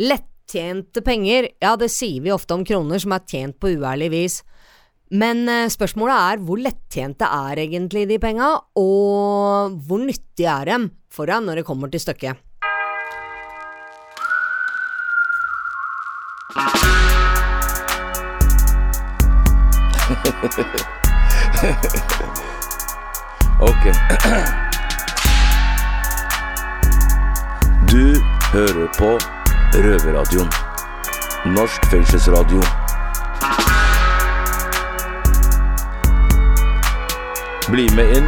Lettjente penger, ja det sier vi ofte om kroner som er tjent på uærlig vis. Men eh, spørsmålet er hvor lettjente er egentlig de penga, og hvor nyttige er dem for deg når det kommer til stykket? Ok. Du hører på Røverradioen. Norsk fengselsradio. Bli med inn.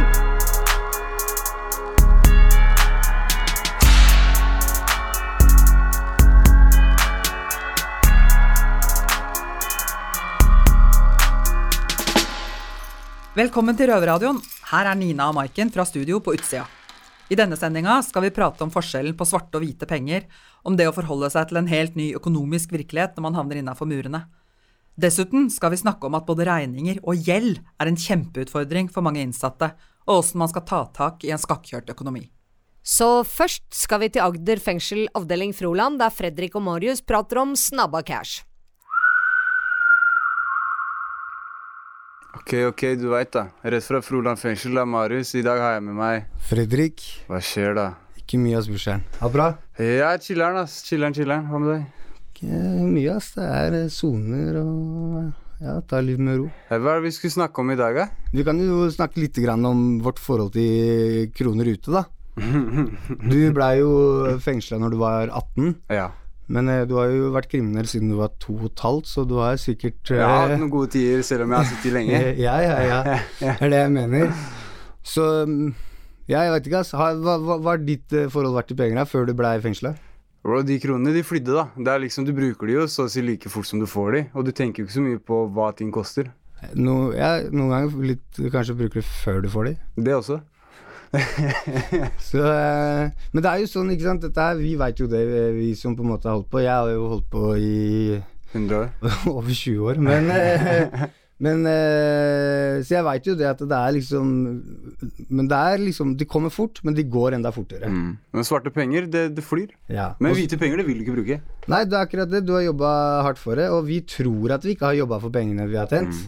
Velkommen til Røverradioen. Her er Nina og Maiken fra studio på utsida. I denne sendinga skal vi prate om forskjellen på svarte og hvite penger, om det å forholde seg til en helt ny økonomisk virkelighet når man havner innafor murene. Dessuten skal vi snakke om at både regninger og gjeld er en kjempeutfordring for mange innsatte, og åssen man skal ta tak i en skakkjørt økonomi. Så først skal vi til Agder fengsel avdeling Froland, der Fredrik og Marius prater om snabba cash. Ok, ok, du veit da. Rett fra Froland fengsel, er Marius. I dag har jeg med meg Fredrik. Hva skjer, da? Ikke mye, ass, brorsan. Ha det bra? Ja, chiller'n, ass. Chiller'n, chiller'n. Hva med deg? Ikke mye, ass. Det er eh, soner og ja, ta livet med ro. Hva er det vi skulle snakke om i dag, da? Vi kan jo snakke litt grann om vårt forhold til kroner ute, da. Du blei jo fengsla når du var 18, Ja. Men eh, du har jo vært kriminell siden du var to og et halvt, så du har sikkert Jeg har hatt eh, noen gode tider, selv om jeg har sittet lenge. Ja, ja, ja. Det er det jeg mener. Så mm, ja, jeg veit ikke, ass. Har- Hva hva- hva har ditt eh, forhold vært til penger da, før du blei i Bro, de kronene, de flydde, da. Det er liksom, Du bruker de jo så å si like fort som du får de, og du tenker jo ikke så mye på hva ting koster. No, ja, noen ganger litt, du kanskje bruker det før du får de. Det også. Så, eh, men det er jo sånn, ikke sant. Her, vi veit jo det, vi som på en måte har holdt på. Jeg har jo holdt på i 100 år. over 20 år. Men, eh, men eh, Så jeg veit jo det at det er liksom Men det er liksom De kommer fort, men de går enda fortere. Mm. Men svarte penger, det, det flyr. Ja. Men hvite penger, det vil du ikke bruke. Nei, det er akkurat det. Du har jobba hardt for det, og vi tror at vi ikke har jobba for pengene vi har tjent.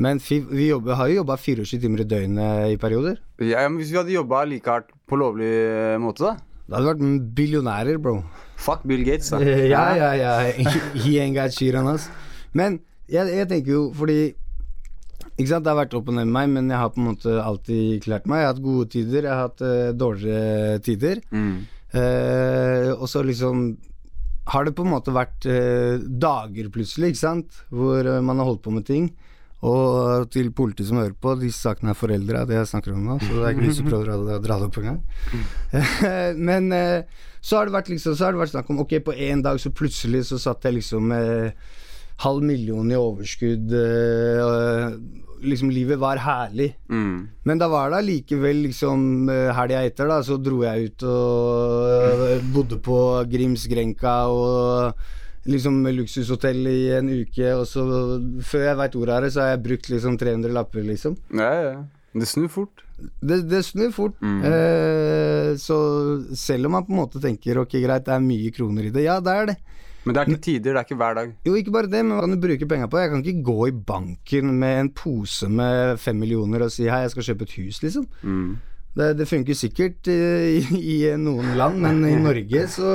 Men vi jobber, har jo jobba 24 timer i døgnet i perioder. Ja, men Hvis vi hadde jobba like hardt på lovlig eh, måte, da? Da hadde vi vært billionærer, bro. Fuck Bill Gates, da. Eh, Ja, ja, ja. He ain't got shit on us. Men jeg, jeg tenker jo fordi Ikke sant, det har vært opp og ned med meg, men jeg har på en måte alltid klart meg. Jeg har hatt gode tider, jeg har hatt uh, dårligere tider. Mm. Uh, og så liksom har det på en måte vært uh, dager plutselig, ikke sant, hvor eh, man har holdt på med ting. Og til politiet som hører på, disse sakene er foreldre av det jeg snakker om nå, så det er ikke lyst til å prøve å dra, dra det opp engang. Men eh, så har det vært liksom Så har det vært snakk om Ok, på én dag så plutselig så satt jeg liksom med halv million i overskudd. eh, liksom livet var herlig. Mm. Men da var det allikevel liksom eh, helga etter, da, så dro jeg ut og eh, bodde på Grims Grenka og liksom luksushotell i en uke, og så før jeg veit ordet av det, så har jeg brukt liksom 300 lapper, liksom. Ja, ja. Det snur fort. Det, det snur fort. Eh, så selv om man på en måte tenker ok, greit, det er mye kroner i det, ja, det er det. Men det er ikke tider, det er ikke hver dag. Jo, ikke bare det, men hva kan du bruke penger på? Jeg kan ikke gå i banken med en pose med fem millioner og si hei, jeg skal kjøpe et hus, liksom. Mm. Det, det funker sikkert eh, i, i noen land, men i Norge så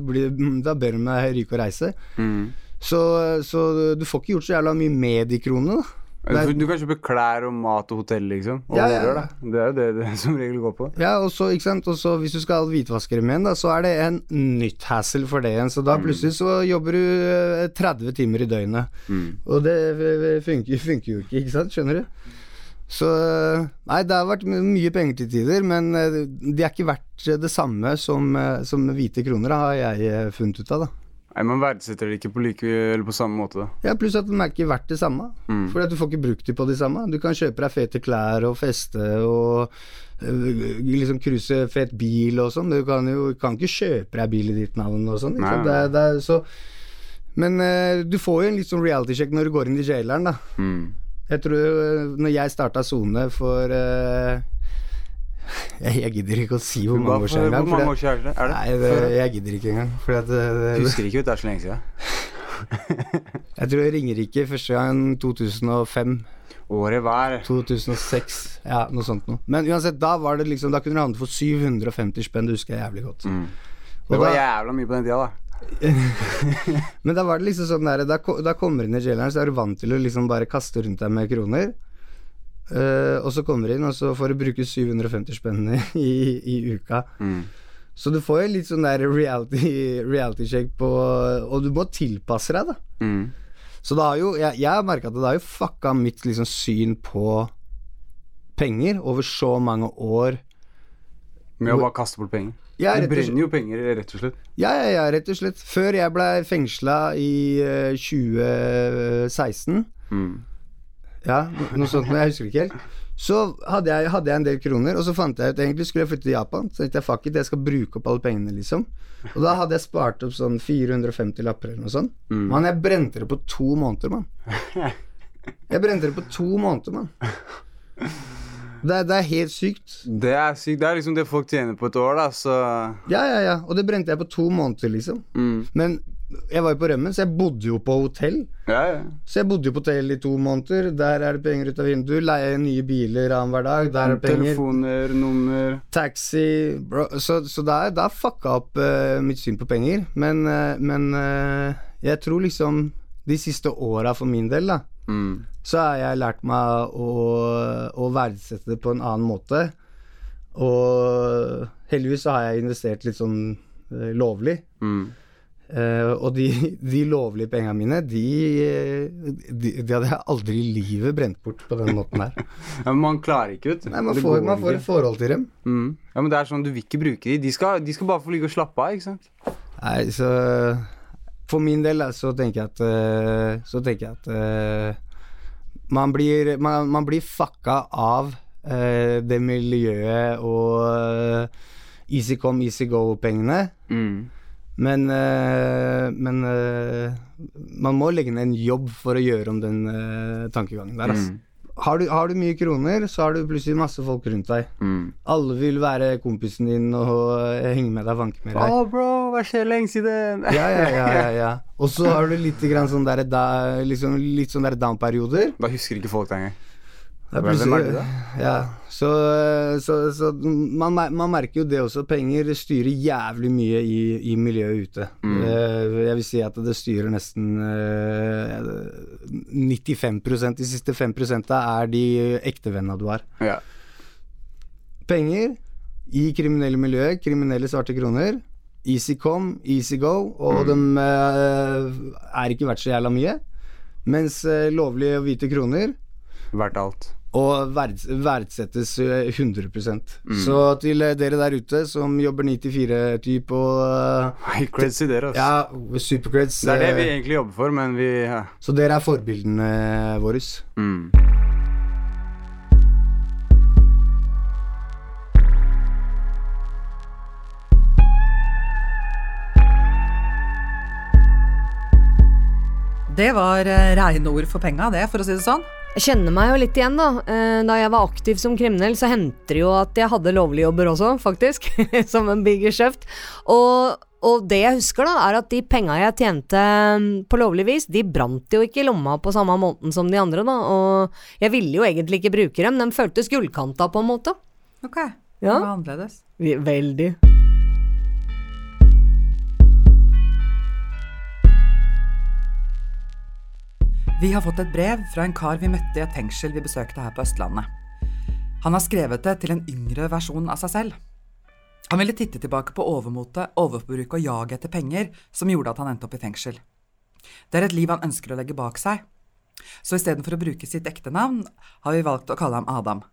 blir Da ber de meg ryke og reise. Mm. Så, så du får ikke gjort så jævla mye med de kronene, da. Er- Du kan kjøpe klær og mat og hotell, liksom. Og Ja, ja, da. Det er jo det det som regel går på. Ja, og så, ikke sant, og så hvis du skal ha hvitvaskere med da, så er det en nytt hassle for det igjen. Så da plutselig så jobber du eh, 30 timer i døgnet. Og det funker, funker jo ikke, ikke sant, skjønner du? Så Nei, det har vært mye penger til tider, men eh, de er ikke verdt det samme som, eh, som hvite kroner, har jeg eh, funnet ut av, da. Nei, Man verdsetter det ikke på, like, eller på samme måte. da Ja, Pluss at de er ikke verdt det samme. Mm. At du får ikke brukt dem på de samme. Du kan kjøpe deg fete klær og feste og liksom cruise fet bil og sånn. Du kan jo kan ikke kjøpe deg bil i ditt navn og sånn. Men uh, du får jo en litt sånn reality-sjekk når du går inn i jaileren, da. Mm. Jeg tror øh, når jeg starta sone for uh, Jeg, jeg gidder ikke å si hvor mange år siden Hvor mange år siden er det? Nei, det, jeg gidder ikke engang. Fordi at det, husker ikke, ut, det er så lenge siden. jeg tror Ringerike første gang 2005. Året hver. 2006, ja, noe sånt noe. Men uansett, da var det liksom Da kunne du handle for 750 spenn, det husker jeg jævlig godt. mm. Det var da- jævla mye på den tida, da. Men da var det liksom sånn der Da, da kommer du inn i jaileren, så er du vant til å liksom bare kaste rundt deg med kroner. Uh, og så kommer du inn, og så får du bruke 750 spenn i, i uka. Mm. Så du får jo litt sånn der reality, reality check på Og du må tilpasse deg, da. Mm. Så det har jo Jeg, jeg har merka at det har jo fucka mitt liksom syn på penger over så mange år. Med å bare kaste bort penger. Du brenner jo penger, rett og slett. Ja, ja, ja, rett og slett. Før jeg ble fengsla i uh, 2016 Mm. Ja, noe sånt, men jeg husker ikke helt. Så hadde jeg, hadde jeg en del kroner, og så fant jeg ut egentlig skulle jeg flytte til Japan. Så tenkte jeg fuck it, jeg skal bruke opp alle pengene, liksom. Og da hadde jeg spart opp sånn 450 lapper eller noe sånt. Mm. Men jeg brente det på to måneder, mann. Jeg brente det på to måneder, mann. Det, det er helt sykt. Det er sykt. Det er liksom det folk tjener på et år, da, så Ja, ja, ja. Og det brente jeg på to måneder, liksom. mm. Men jeg var jo på rømmen, så jeg bodde jo på hotell. Ja, ja. Så jeg bodde jo på hotell i to måneder. Der er det penger ut av vinduet. Leie nye biler annenhver dag. Der er det penger. Telefoner, nummer Taxi bro. Så, så er- det fucka opp uh, mitt syn på penger. Men, uh, men uh, jeg tror liksom de siste åra for min del, da, mm. så har jeg lært meg å, å verdsette det på en annen måte. Og heldigvis så har jeg investert litt sånn uh, lovlig. Mm. Uh, og de, de lovlige pengene mine, de, de, de hadde jeg aldri i livet brent bort på den måten her. Ja, men man klarer ikke, vet du. Nei, man får, man får et forhold til dem. mm. Ja, men det er sånn, du vil ikke bruke de. De skal, de skal bare få ligge og slappe av, ikke sant? Nei, så For min del da, så tenker jeg at eh, Så tenker jeg at eh, man, blir, man, man blir fucka av eh, det miljøet og easy come, easy go-pengene. Mm. Men, men man må legge ned en jobb for å gjøre om den tankegangen der. Altså. Mm. Har, du, har du mye kroner, så har du plutselig masse folk rundt deg. Mm. Alle vil være kompisen din og henge med deg, vanke med Å, oh, bro, hva skjer lenge siden? Ja, ja, ja, ja, ja. Og så har du litt, sånn der, da, liksom, litt sånn der down-perioder. Da husker ikke folk det engang. Det er Hvem er det da? Ja, så, så, så man, man merker jo det også. Penger styrer jævlig mye i, i miljøet ute. Mm. Eh, jeg vil si at det styrer nesten eh, 95% De siste 5% er de ektevennene du har. Ja. Penger i kriminelle miljøer, kriminelle svarte kroner. Easy come, easy go, og Mm. de eh, er ikke verdt så jævla mye. Mens lovlige lovlige hvite kroner Verdt alt. og verd, verdsettes eh, 100 Mm. Så til eh, dere der ute som jobber 94-type og uh, creds til dere, altså. Ja, supercreds. Det er det vi eh, egentlig jobber for, men vi ja. Så dere er forbildene våre. mm. Det var eh, reine ord for penga, det, for å si det sånn. Jeg kjenner meg jo litt igjen, da. Eh, Da jeg var aktiv som kriminell, så hendte det jo at jeg hadde lovlige jobber også, faktisk. som en big geskjeft. Og, og det jeg husker, da, er at de penga jeg tjente mm, på lovlig vis, de brant jo ikke i lomma på samme måten som de andre, da. Og jeg ville jo egentlig ikke bruke dem. De føltes gullkanta, på en måte. Ok, Ja. det var annerledes. Veldig. Vi har fått et brev fra en kar vi møtte i et fengsel vi besøkte her på Østlandet. Han har skrevet det til en yngre versjon av seg selv. Han ville titte tilbake på overmotet, overforbruk og jaget etter penger som gjorde at han endte opp i fengsel. Det er et liv han ønsker å legge bak seg. Så istedenfor å bruke sitt ekte navn, har vi valgt å kalle ham Adam.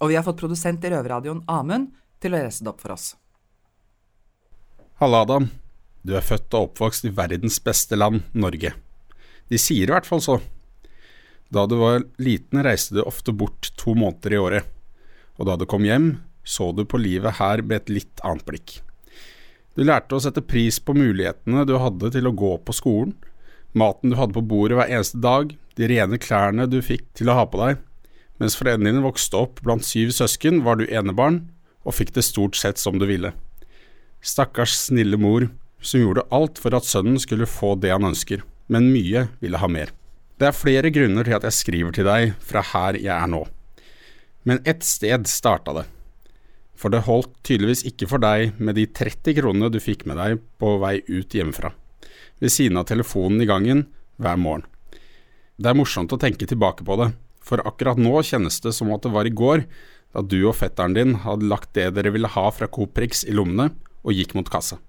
Og vi har fått produsent i Røverradioen, Amund, til å lese det opp for oss. Halla, Adam. Du er født og oppvokst i verdens beste land, Norge. De sier i hvert fall så. Da du var liten reiste du ofte bort to måneder i året, og da du kom hjem, så du på livet her med et litt annet blikk. Du lærte å sette pris på mulighetene du hadde til å gå på skolen, maten du hadde på bordet hver eneste dag, de rene klærne du fikk til å ha på deg, Mens foreldrene dine vokste opp blant syv søsken, var du enebarn og fikk det stort sett som du ville. Stakkars snille mor som gjorde alt for at sønnen skulle få det han ønsker, men mye ville ha mer. Det er flere grunner til at jeg skriver til deg fra her jeg er nå. Men ett sted starta det. For det holdt tydeligvis ikke for deg med de 30 kronene du fikk med deg på vei ut hjemmefra, ved siden av telefonen i gangen hver morgen. Det er morsomt å tenke tilbake på det, for akkurat nå kjennes det som at det var i går, da du og fetteren din hadde lagt det dere ville ha fra Coop Prix i lommene og gikk mot kassa.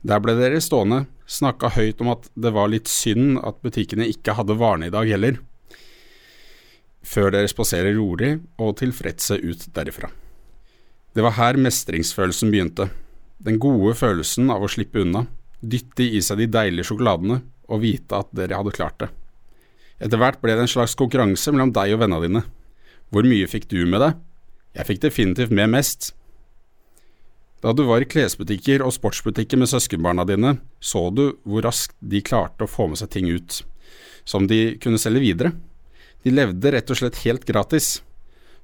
Der ble dere stående, snakka høyt om at det var litt synd at butikkene ikke hadde varene i dag heller, før dere spaserer rolig og tilfredse ut derifra. Det var her mestringsfølelsen begynte, den gode følelsen av å slippe unna, dytte i seg de deilige sjokoladene og vite at dere hadde klart det. Etter hvert ble det en slags konkurranse mellom deg og vennene dine. Hvor mye fikk du med deg? Jeg fikk definitivt med mest. Da du var i klesbutikker og sportsbutikker med søskenbarna dine, så du hvor raskt de klarte å få med seg ting ut, som de kunne selge videre. De levde rett og slett helt gratis.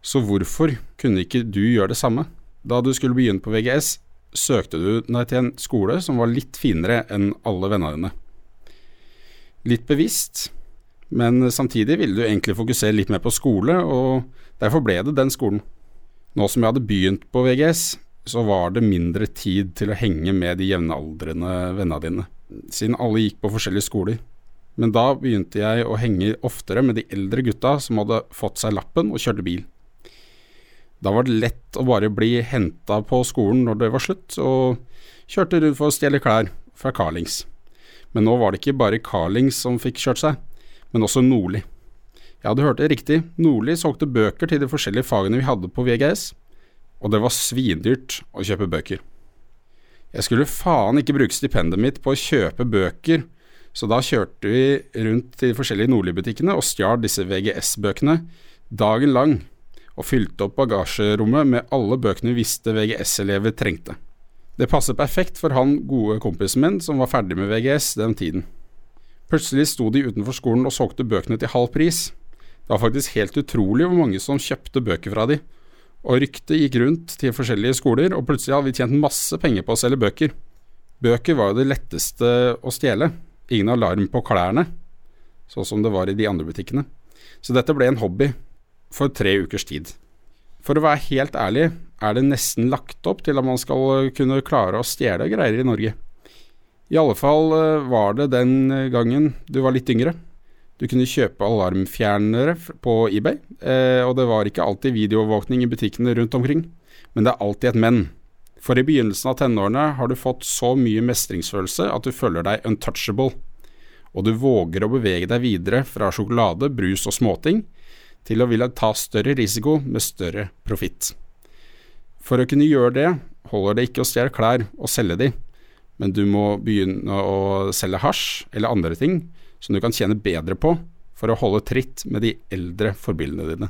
Så hvorfor kunne ikke du gjøre det samme? Da du skulle begynne på VGS, søkte du deg til en skole som var litt finere enn alle vennene dine. Litt bevisst, men samtidig ville du egentlig fokusere litt mer på skole, og derfor ble det den skolen. Nå som jeg hadde begynt på VGS, så var det mindre tid til å henge med de jevnaldrende vennene dine, siden alle gikk på forskjellige skoler. Men da begynte jeg å henge oftere med de eldre gutta som hadde fått seg lappen og kjørte bil. Da var det lett å bare bli henta på skolen når det var slutt, og kjørte rundt for å stjele klær fra Carlings. Men nå var det ikke bare Carlings som fikk kjørt seg, men også Nordli. Jeg hadde hørt det riktig, Nordli solgte bøker til de forskjellige fagene vi hadde på VGS, og det var svindyrt å kjøpe bøker. Jeg skulle faen ikke bruke stipendet mitt på å kjøpe bøker, så da kjørte vi rundt til de forskjellige Nordli-butikkene og stjal disse VGS-bøkene dagen lang, og fylte opp bagasjerommet med alle bøkene vi visste VGS-elever trengte. Det passet perfekt for han gode kompisen min som var ferdig med VGS den tiden. Plutselig sto de utenfor skolen og solgte bøkene til halv pris. Det var faktisk helt utrolig hvor mange som kjøpte bøker fra de, og ryktet gikk rundt til forskjellige skoler, og plutselig hadde vi tjent masse penger på å selge bøker. Bøker var jo det letteste å stjele, ingen alarm på klærne, sånn som det var i de andre butikkene. Så dette ble en hobby for tre ukers tid. For å være helt ærlig er det nesten lagt opp til at man skal kunne klare å stjele greier i Norge. I alle fall eh, var det den gangen du var litt yngre. Du kunne kjøpe alarmfjernere på eBay, eh, og det var ikke alltid videoovervåkning i butikkene rundt omkring. Men det er alltid et men. For i begynnelsen av tenårene har du fått så mye mestringsfølelse at du føler deg untouchable, og du våger å bevege deg videre fra sjokolade, brus og småting til å ville ta større risiko med større profitt. For å kunne gjøre det holder det ikke å stjele klær og selge de, men du må begynne å selge hasj eller andre ting som du kan tjene bedre på for å holde tritt med de eldre forbildene dine.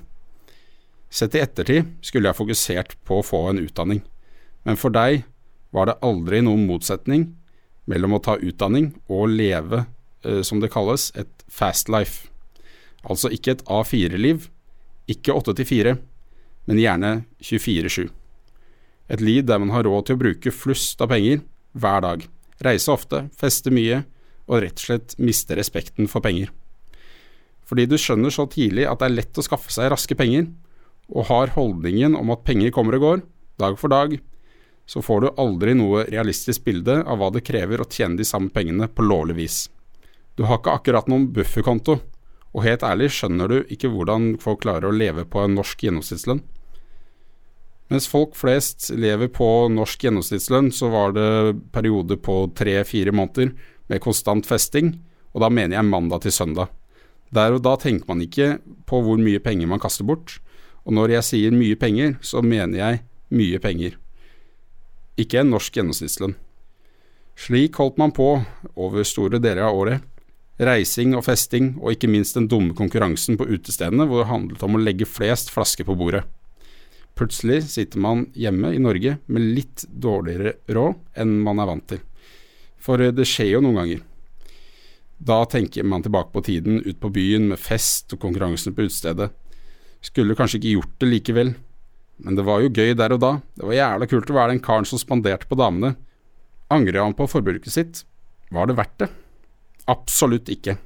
Sett i ettertid skulle jeg fokusert på å få en utdanning, men for deg var det aldri noen motsetning mellom å ta utdanning og leve, eh, som det kalles, et fast life. Altså ikke et A4-liv, ikke 8 til 4, men gjerne 24-7. Et liv der man har råd til å bruke flust av penger hver dag, reise ofte, feste mye og rett og slett miste respekten for penger. Fordi du skjønner så tidlig at det er lett å skaffe seg raske penger, og har holdningen om at penger kommer og går, dag for dag, så får du aldri noe realistisk bilde av hva det krever å tjene de samme pengene på lovlig vis. Du har ikke akkurat noen bufferkonto, og helt ærlig skjønner du ikke hvordan folk klarer å leve på en norsk gjennomsnittslønn. Mens folk flest lever på norsk gjennomsnittslønn, så var det perioder på tre-fire måneder med konstant festing, og da mener jeg mandag til søndag. Der og da tenker man ikke på hvor mye penger man kaster bort, og når jeg sier mye penger, så mener jeg mye penger. Ikke en norsk gjennomsnittslønn. Slik holdt man på over store deler av året, reising og festing, og ikke minst den dumme konkurransen på utestedene hvor det handlet om å legge flest flasker på bordet. Plutselig sitter man hjemme i Norge med litt dårligere råd enn man er vant til. For det skjer jo noen ganger. Da tenker man tilbake på tiden ut på byen med fest og konkurransen på utestedet. Skulle kanskje ikke gjort det likevel, men det var jo gøy der og da. Det var jævla kult å være den karen som spanderte på damene. Angrer han på forbruket sitt? Var det verdt det? Absolutt ikke.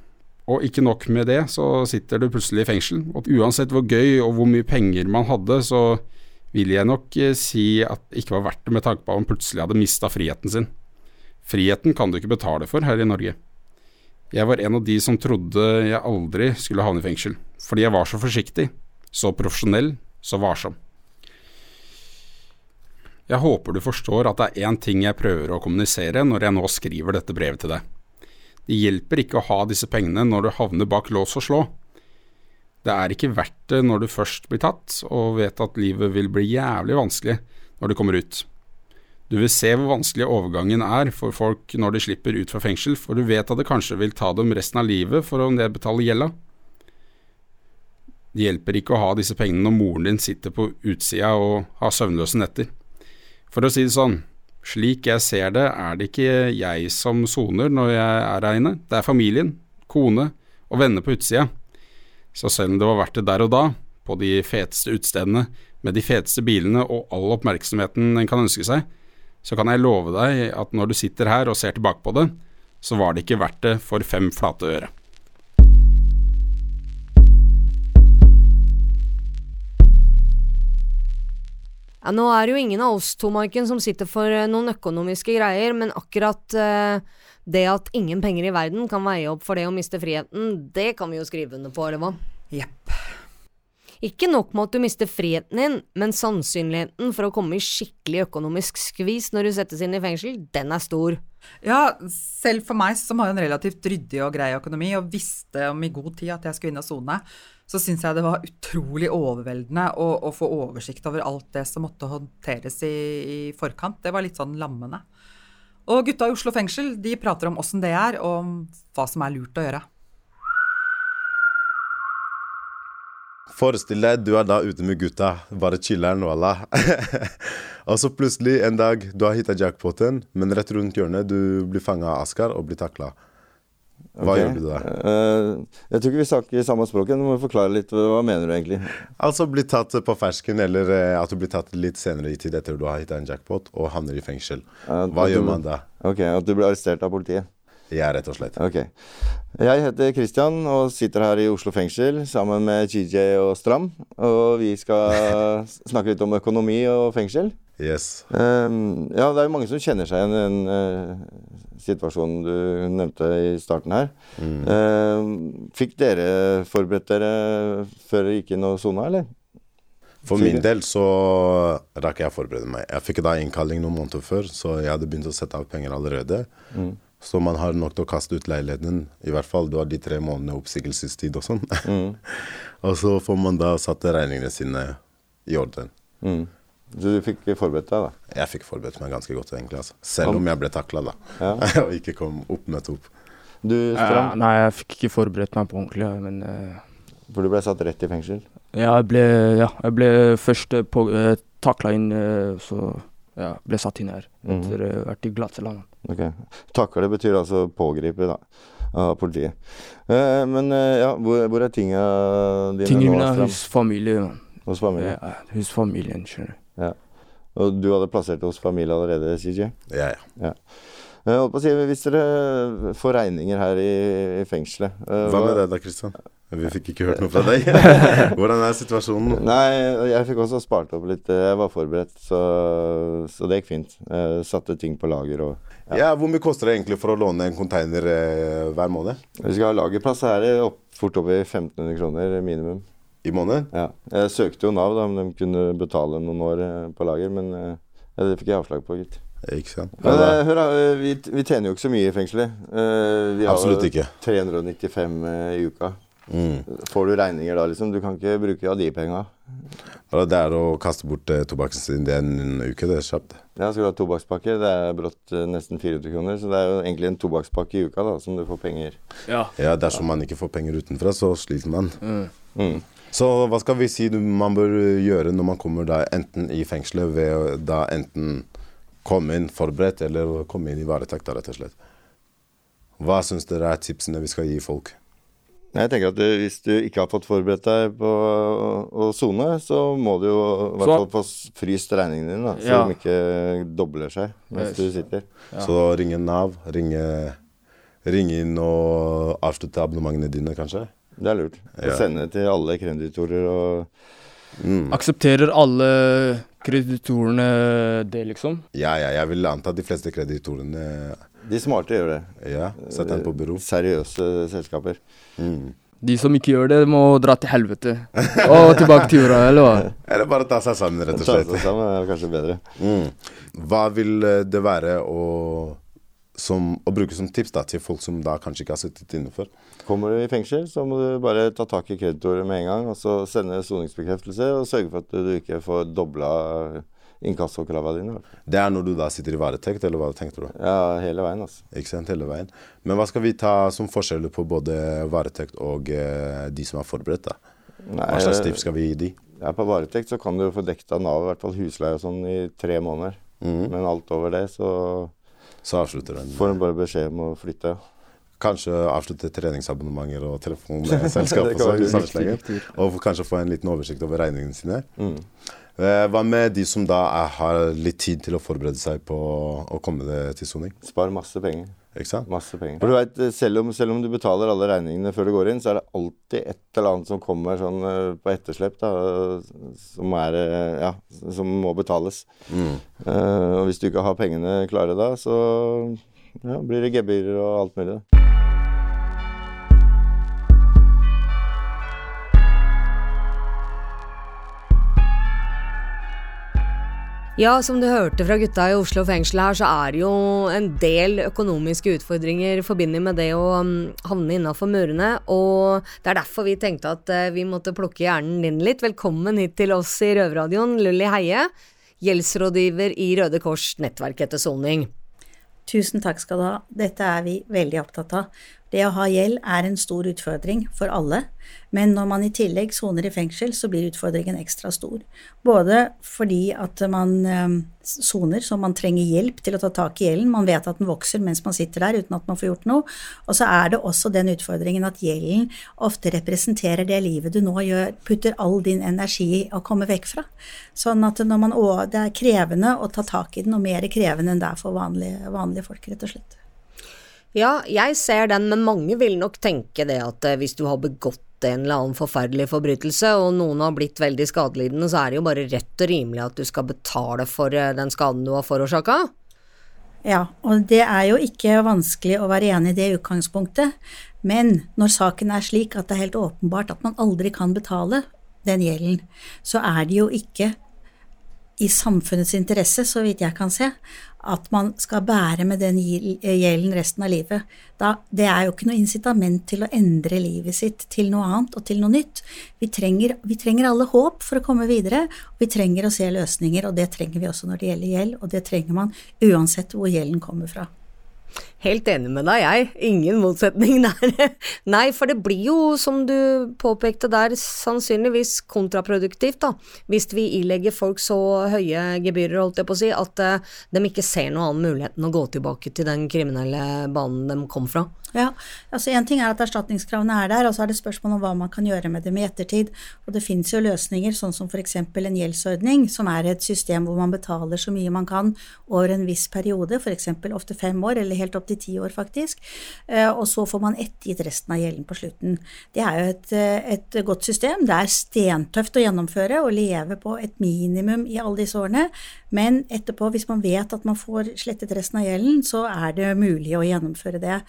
Og ikke nok med det, så sitter du plutselig i fengsel. Og uansett hvor gøy og hvor mye penger man hadde, så vil jeg nok eh, si at det ikke var verdt det med tanke på at man plutselig hadde mista friheten sin. Friheten kan du ikke betale for her i Norge. Jeg var en av de som trodde jeg aldri skulle havne i fengsel, fordi jeg var så forsiktig, så profesjonell, så varsom. Jeg håper du forstår at det er én ting jeg prøver å kommunisere når jeg nå skriver dette brevet til deg. Det hjelper ikke å ha disse pengene når du havner bak lås og slå. Det er ikke verdt det når du først blir tatt, og vet at livet vil bli jævlig vanskelig når du kommer ut. Du vil se hvor vanskelig overgangen er for folk når de slipper ut fra fengsel, for du vet at det kanskje vil ta dem resten av livet for å nedbetale gjelda. Det hjelper ikke å ha disse pengene når moren din sitter på utsida og har søvnløse netter. For å si det sånn, slik jeg ser det, er det ikke jeg som soner når jeg er her inne, det er familien, kone og venner på utsida. Så selv om det var verdt det der og da, på de feteste utestedene, med de feteste bilene og all oppmerksomheten en kan ønske seg, så kan jeg love deg at når du sitter her og ser tilbake på det, så var det ikke verdt det for fem flate øre. Ja, nå er det jo ingen av oss to, Maiken, som sitter for eh, noen økonomiske greier, men akkurat eh, det at ingen penger i verden kan veie opp for det å miste friheten, det kan vi jo skrive under på, eller hva? Jepp. Ikke nok med at du mister friheten din, men sannsynligheten for å komme i skikkelig økonomisk skvis når du settes inn i fengsel, den er stor. Ja, selv for meg som har en relativt ryddig og grei økonomi, og visste om i god tid at jeg skulle inn og sone, så syns jeg det var utrolig overveldende å, å, få oversikt over alt det som måtte håndteres i, i, forkant. Det var litt sånn lammende. Og gutta i Oslo fengsel de prater om åssen det er, og hva som er lurt å gjøre. Forestill deg du er da ute med gutta, bare chiller'n, wallah. og så plutselig en dag du har hitta jackpoten, men rett rundt hjørnet du blir fanga av Askar og blir takla. Hva okay. gjør du da? Uh, jeg tror ikke vi snakker samme språk. Du må forklare litt. Hva mener du egentlig? Altså bli tatt på fersken, eller eh, at du blir tatt litt senere i tid etter du har hitta en jackpot og havner i fengsel. Hva uh, gjør man da? Ok, At du blir arrestert av politiet. Ja, rett og slett. Ok. Jeg heter Christian og sitter her i Oslo fengsel sammen med GJ og Stram. Og vi skal snakke litt om økonomi og fengsel. Yes. Um, ja, det er jo mange som kjenner seg igjen i den uh, situasjonen du nevnte i starten her. Ehm, fikk dere forberedt dere før dere gikk inn og sona, eller? For min del så rakk jeg å forberede meg. Jeg fikk da innkalling noen måneder før, så jeg hadde begynt å sette av penger allerede. Mm. Så man har nok til å kaste ut leiligheten. I hvert fall du har de tre månedene oppsigelsestid og sånn. Mm. og så får man da satt regningene sine i orden. Mm. Så du fikk forberedt deg, da? Jeg fikk forberedt meg ganske godt, egentlig. Altså. Selv om jeg ble takla, da. Ja. og ikke kom opp med opp. Du, Strand? Eh, nei, jeg fikk ikke forberedt meg på ordentlig, men eh, for du ble satt rett i fengsel? ja, jeg ble, ja, jeg ble først uh, på, uh, takla inn, eh, så ja, ble satt inn her Mhm. etter å ha vært i glattcellaen. Ok. Takle betyr altså pågripe, da. Av politiet. Eh, men eh, ja, hvor, hvor er tinga dine Tingene nå? mine er hos familie. man. Hos familie? Ja, hos familien, skjønner du. Og du hadde plassert det hos familie allerede, CJ? Ja, ja. Jeg holdt på å si, Hvis dere får regninger her i, i fengselet eh, Hva med deg da, Kristian? Vi fikk ikke hørt noe fra deg. Hvordan er situasjonen? Nei, jeg fikk også spart opp litt. Jeg var forberedt, så, så det gikk fint. Jeg satte ting på lager og Ja, Hvor mye koster det egentlig for å låne en container eh, hver måned? Vi skal ha lagerplass, så er opp, fort opp i 1500 kroner minimum. I måneden? Ja. Jeg søkte jo Nav da, om de kunne betale noen år eh, på lager, men eh, det fikk jeg avslag på, gitt. Ikke sant? Men eh, hør da, eh, vi, vi tjener jo ikke så mye i fengselet. Eh, vi har Absolutt ikke. 395 eh, i uka. Mm. Får du regninger da, liksom? Du kan ikke bruke av de penga. Det er å kaste bort eh, tobakken sin det er en uke, det er kjapt. Ja, skal du ha tobakkspakke, det er brått eh, nesten 400 kroner. Så det er jo egentlig en tobakkspakke i uka da, som du får penger. Ja. Ja, Dersom man ikke får penger utenfra, så sliter man. Mm. Mm. Så hva skal vi si du, man bør gjøre når man kommer da enten i fengselet ved å da enten komme inn forberedt eller komme inn i varetekt, da, rett og slett? Hva syns dere er tipsene vi skal gi folk? Jeg tenker at du, Hvis du ikke har fått forberedt deg på å- sone, så må du jo i hvert fall få fryst regningene dine, da, så Ja. de ikke dobler seg mens du sitter. Så ringe Nav, ringe, ringe inn og avslutte abonnementene dine, kanskje? Det er lurt. Ja. sende til alle kreditorer og Mm. Aksepterer alle kreditorene det, liksom? Ja, ja, jeg vil anta at de fleste kreditorene De smarte gjør det. Ja, sett den på bero. Seriøse selskaper. Mm. De som ikke gjør det, må dra til helvete. Og tilbake til jorda, eller hva? Eller bare ta seg sammen, rett og slett. Ta seg sammen er kanskje bedre. Mm. Hva vil eh, det være å, som, å bruke som tips da, til folk som da kanskje ikke har sittet innenfor? Kommer du i fengsel, så må du bare ta tak i kreditorer med en gang, og så sende soningsbekreftelse, og sørge for at du ikke får dobla inkassokravene dine. Det er når du da sitter i varetekt, eller hva tenkte du? Ja, hele veien, altså. Ikke sant, hele veien. Men hva skal vi ta som forskjeller på både varetekt og eh, de som er forberedt? da? Nei, Hva slags tips skal vi gi de? Ja, På varetekt så kan du få dekket av Nav, i hvert fall husleie og sånn, i tre måneder. Mm. Men alt over det, så Så avslutter den. får en bare beskjed om å flytte. Kanskje avslutte treningsabonnementer og telefonselskap og. Og kanskje få en liten oversikt over regningene sine. Mm. Eh, Hva med de som da er, har litt tid til å forberede seg på å komme til soning? Spar masse penger. Ikke sant? Masse penger. For du vet, selv om, selv om du betaler alle regningene før du går inn, så er det alltid et eller annet som kommer sånn eh, på etterslep, da, som er eh, Ja, som må betales. Mm. Uh, og hvis du ikke har pengene klare da, så ja, blir det gebyrer og alt mulig. da. Ja, som du hørte fra gutta i Oslo fengsel her, så er det jo en del økonomiske utfordringer forbundet med det å um, havne innafor murene, og det er derfor vi tenkte at eh, vi måtte plukke hjernen din litt. Velkommen hit til oss i Røverradioen, Lulli Heie, gjeldsrådgiver i Røde Kors nettverk etter soning. Tusen takk skal du ha. Dette er vi veldig opptatt av. Det å ha gjeld er en stor utfordring for alle, men når man i tillegg soner i fengsel, så blir utfordringen ekstra stor. Både fordi at man eh, soner, så man trenger hjelp til å ta tak i gjelden, man vet at den vokser mens man sitter der uten at man får gjort noe, og så er det også den utfordringen at gjelden ofte representerer det livet du nå gjør, putter all din energi i å komme vekk fra. Sånn at når man, det er krevende å ta tak i den, og mer krevende enn det er for vanlige, vanlige folk, rett og slett. Ja, jeg ser den, men mange vil nok tenke det at eh, hvis du har begått en eller annen forferdelig forbrytelse, og noen har blitt veldig skadelidende, så er det jo bare rett og rimelig at du skal betale for eh, den skaden du har forårsaka. Ja, og det er jo ikke vanskelig å være enig i det utgangspunktet, men når saken er slik at det er helt åpenbart at man aldri kan betale den gjelden, så er det jo ikke i samfunnets interesse, så vidt jeg kan se, at man skal bære med den gjelden resten av livet. Da, det er jo ikke noe incitament til å endre livet sitt til noe annet og til noe nytt. Vi trenger, vi trenger alle håp for å komme videre, og vi trenger å se løsninger, og det trenger vi også når det gjelder gjeld, og det trenger man uansett hvor gjelden kommer fra. Helt enig med deg, jeg. Ingen motsetning der. Nei, for det blir jo, som du påpekte der, sannsynligvis kontraproduktivt, da. Hvis vi ilegger folk så høye gebyrer, holdt jeg på å si, at uh, de ikke ser noen annen mulighet enn å gå tilbake til den kriminelle banen de kom fra. Ja, altså En ting er at erstatningskravene er der, og så er det spørsmål om hva man kan gjøre med dem i ettertid. Og det finnes jo løsninger, sånn som f.eks. en gjeldsordning, som er et system hvor man betaler så mye man kan over en viss periode, f.eks. ofte fem år, eller helt opp til ti år faktisk, og så får man ettergitt resten av gjelden på slutten. Det er jo et, et godt system. Det er stentøft å gjennomføre og leve på et minimum i alle disse årene, men etterpå, hvis man vet at man får slettet resten av gjelden, så er det mulig å gjennomføre det.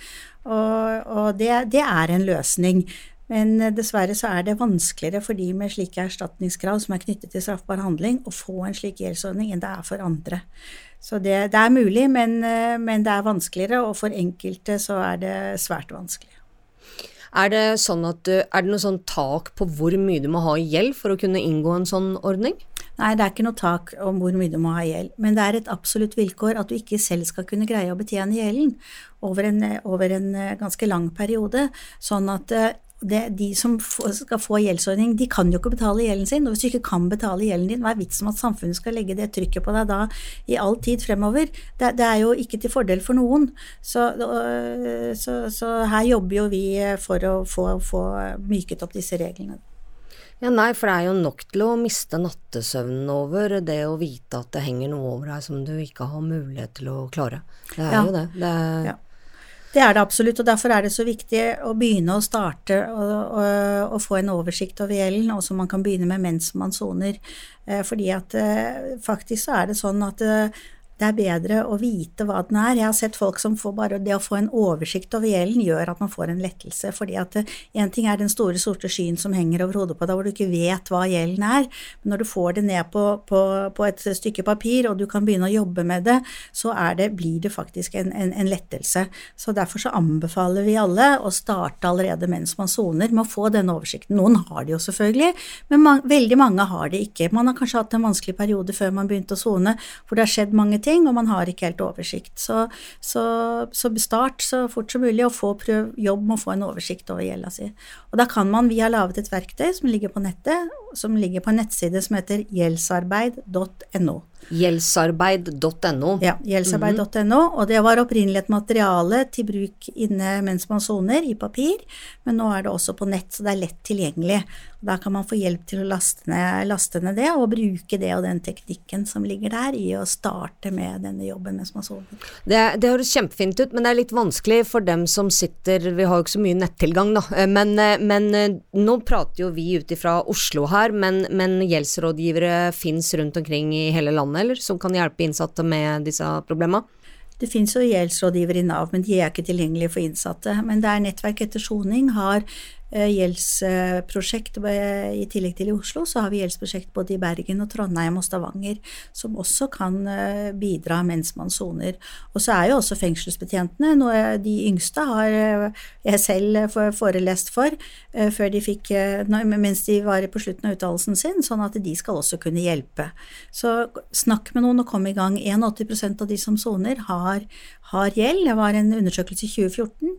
Og, og det, det, er en løsning. Men dessverre så er det vanskeligere for de med slike erstatningskrav som er knyttet til straffbar handling, å få en slik gjeldsordning enn det er for andre. Så det, det er mulig, men, men, det er vanskeligere, og for enkelte så er det svært vanskelig. Er det, sånn at du, er det noe sånn tak på hvor mye du må ha i gjeld for å kunne inngå en sånn ordning? Nei, det er ikke noe tak om hvor mye du må ha i gjeld, men det er et absolutt vilkår at du ikke selv skal kunne greie å betjene gjelden over en, over en ganske lang periode. Sånn at det, de som skal få gjeldsordning, de kan jo ikke betale gjelden sin. Og hvis du ikke kan betale gjelden din, hva er vitsen med at samfunnet skal legge det trykket på deg da i all tid fremover? Det, det er jo ikke til fordel for noen. Så, øh, så, så her jobber jo vi for å få, få myket opp disse reglene. Ja, nei, for det er jo nok til å miste nattesøvnen over det å vite at det henger noe over deg som du ikke har mulighet til å klare. Det er Ja. jo det. det er, Ja. Det er det absolutt, og derfor er det så viktig å begynne å starte og, og, og få en oversikt over gjelden, og som man kan begynne med mens man soner. Eh, Fordi at eh, faktisk så er det sånn at eh, det er bedre å vite hva den er. Jeg har sett folk som får bare det å få en oversikt over gjelden, gjør at man får en lettelse. Fordi at én ting er den store, sorte skyen som henger over hodet på deg, hvor du ikke vet hva gjelden er. Men når du får det ned på, på, på et stykke papir, og du kan begynne å jobbe med det, så det, blir det faktisk en, en, en lettelse. Så derfor så anbefaler vi alle å starte allerede mens man soner, med å få denne oversikten. Noen har det jo selvfølgelig, men man, veldig mange har det ikke. Man har kanskje hatt en vanskelig periode før man begynte å sone, hvor det har skjedd mange ting, og man har ikke helt oversikt. Så, så, så start så fort som mulig, og få prøv jobb med å få en oversikt over gjelda si. Og da kan man, vi har laget et verktøy som ligger på nettet, som ligger på en nettside som heter gjeldsarbeid.no. Gjeldsarbeid.no. Ja, gjeldsarbeid.no, og det var opprinnelig et materiale til bruk inne mens man soner, i papir, men nå er det også på nett, så det er lett tilgjengelig. Da kan man få hjelp til å laste ned, laste ned det, og bruke det og den teknikken som ligger der, i å starte med denne jobben mens man soner. Det, det høres kjempefint ut, men det er litt vanskelig for dem som sitter Vi har jo ikke så mye nettilgang, da. Eh, Men, eh, men eh, nå prater jo vi ut ifra Oslo her, men, men gjeldsrådgivere fins rundt omkring i hele landet, eller? Som kan hjelpe innsatte med disse problemene? Det finnes jo gjeldsrådgivere i Nav, men de er ikke tilgjengelige for innsatte. Men det er Nettverk etter soning har gjeldsprosjekt eh, i tillegg til i Oslo, så har vi gjeldsprosjekt både i Bergen og Trondheim og Stavanger, som også kan eh, bidra mens man soner. Og så er jo også fengselsbetjentene, noe de yngste har eh, jeg selv forelest for, før de fikk, mens de var på slutten av utdannelsen sin, sånn at de skal også kunne hjelpe. Så snakk med noen og kom i gang. 81% av de som soner har, har gjeld. Det var en undersøkelse i 2014,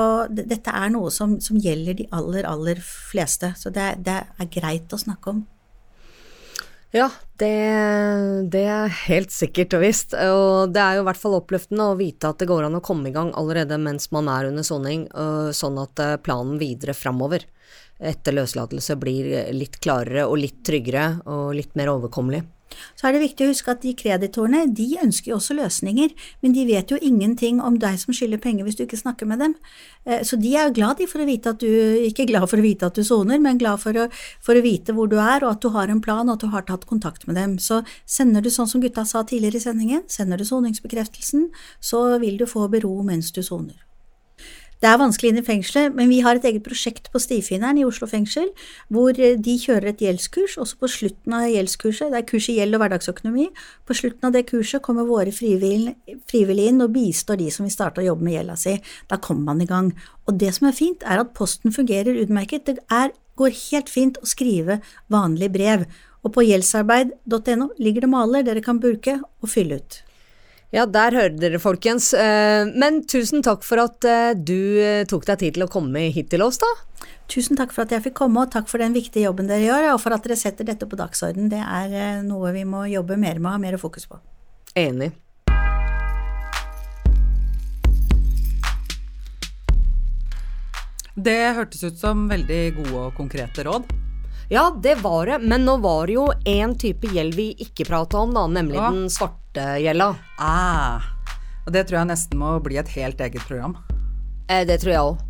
og dette er noe som, som gjelder de aller, aller fleste. Så det, det er greit å snakke om. Ja, det, det er helt sikkert og visst. Og det er jo i hvert fall oppløftende å vite at det går an å komme i gang allerede mens man er under soning, øh, sånn at øh, planen videre framover etter løslatelse blir litt klarere og litt tryggere og litt mer overkommelig. Så er det viktig å huske at de kreditorene, de ønsker jo også løsninger, men de vet jo ingenting om deg som skylder penger hvis du ikke snakker med dem. Eh, Så de er jo glad for å vite at du, ikke glad for å vite at du soner, men glad for å, for å vite hvor du er, og at du har en plan, og at du har tatt kontakt med dem. Så sender du sånn som gutta sa tidligere i sendingen, sender du soningsbekreftelsen, så vil du få bero mens du soner. Det er vanskelig inn i fengselet, men vi har et eget prosjekt på Stifinneren i Oslo fengsel, hvor eh, de kjører et gjeldskurs, Også på slutten av gjeldskurset, det er kurs i gjeld og hverdagsøkonomi, på slutten av det kurset kommer våre frivillige inn og bistår de som vil starte å jobbe med gjelda si. Da kommer man i gang. Og det som er fint, er at posten fungerer utmerket. Det er, går helt fint å skrive vanlig brev. Og på gjeldsarbeid.no ligger det maler dere kan bruke og fylle ut. Ja, der hører dere, folkens. Eh, Men tusen takk for at eh, du eh, tok deg tid til å komme hit til oss, da. Tusen takk for at jeg fikk komme, og takk for den viktige jobben dere gjør, og for at dere setter dette på dagsorden. Det er noe vi må jobbe mer med og ha mer fokus på. Enig. Det hørtes ut som veldig gode og konkrete råd. Ja, det var det, men nå var det jo én type gjeld vi ikke prata om, da, nemlig ja. den svarte gjelda. Ah, og det tror jeg nesten må bli et helt eget program. Eh, det tror jeg òg.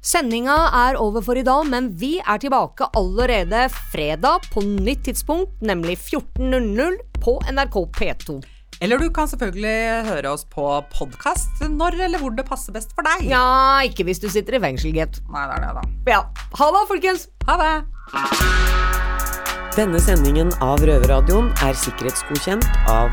Sendinga er over for i dag, men vi er tilbake allerede fredag på nytt tidspunkt, nemlig 14.00 på NRK P2. Eller du kan selvfølgelig høre oss på podkast når eller hvor det passer best for deg. Ja, ikke hvis du sitter i fengsel, gitt. Nei, det er det, da. Ja. Ha det, folkens! Ha det! Denne sendingen av Røverradioen er sikkerhetsgodkjent av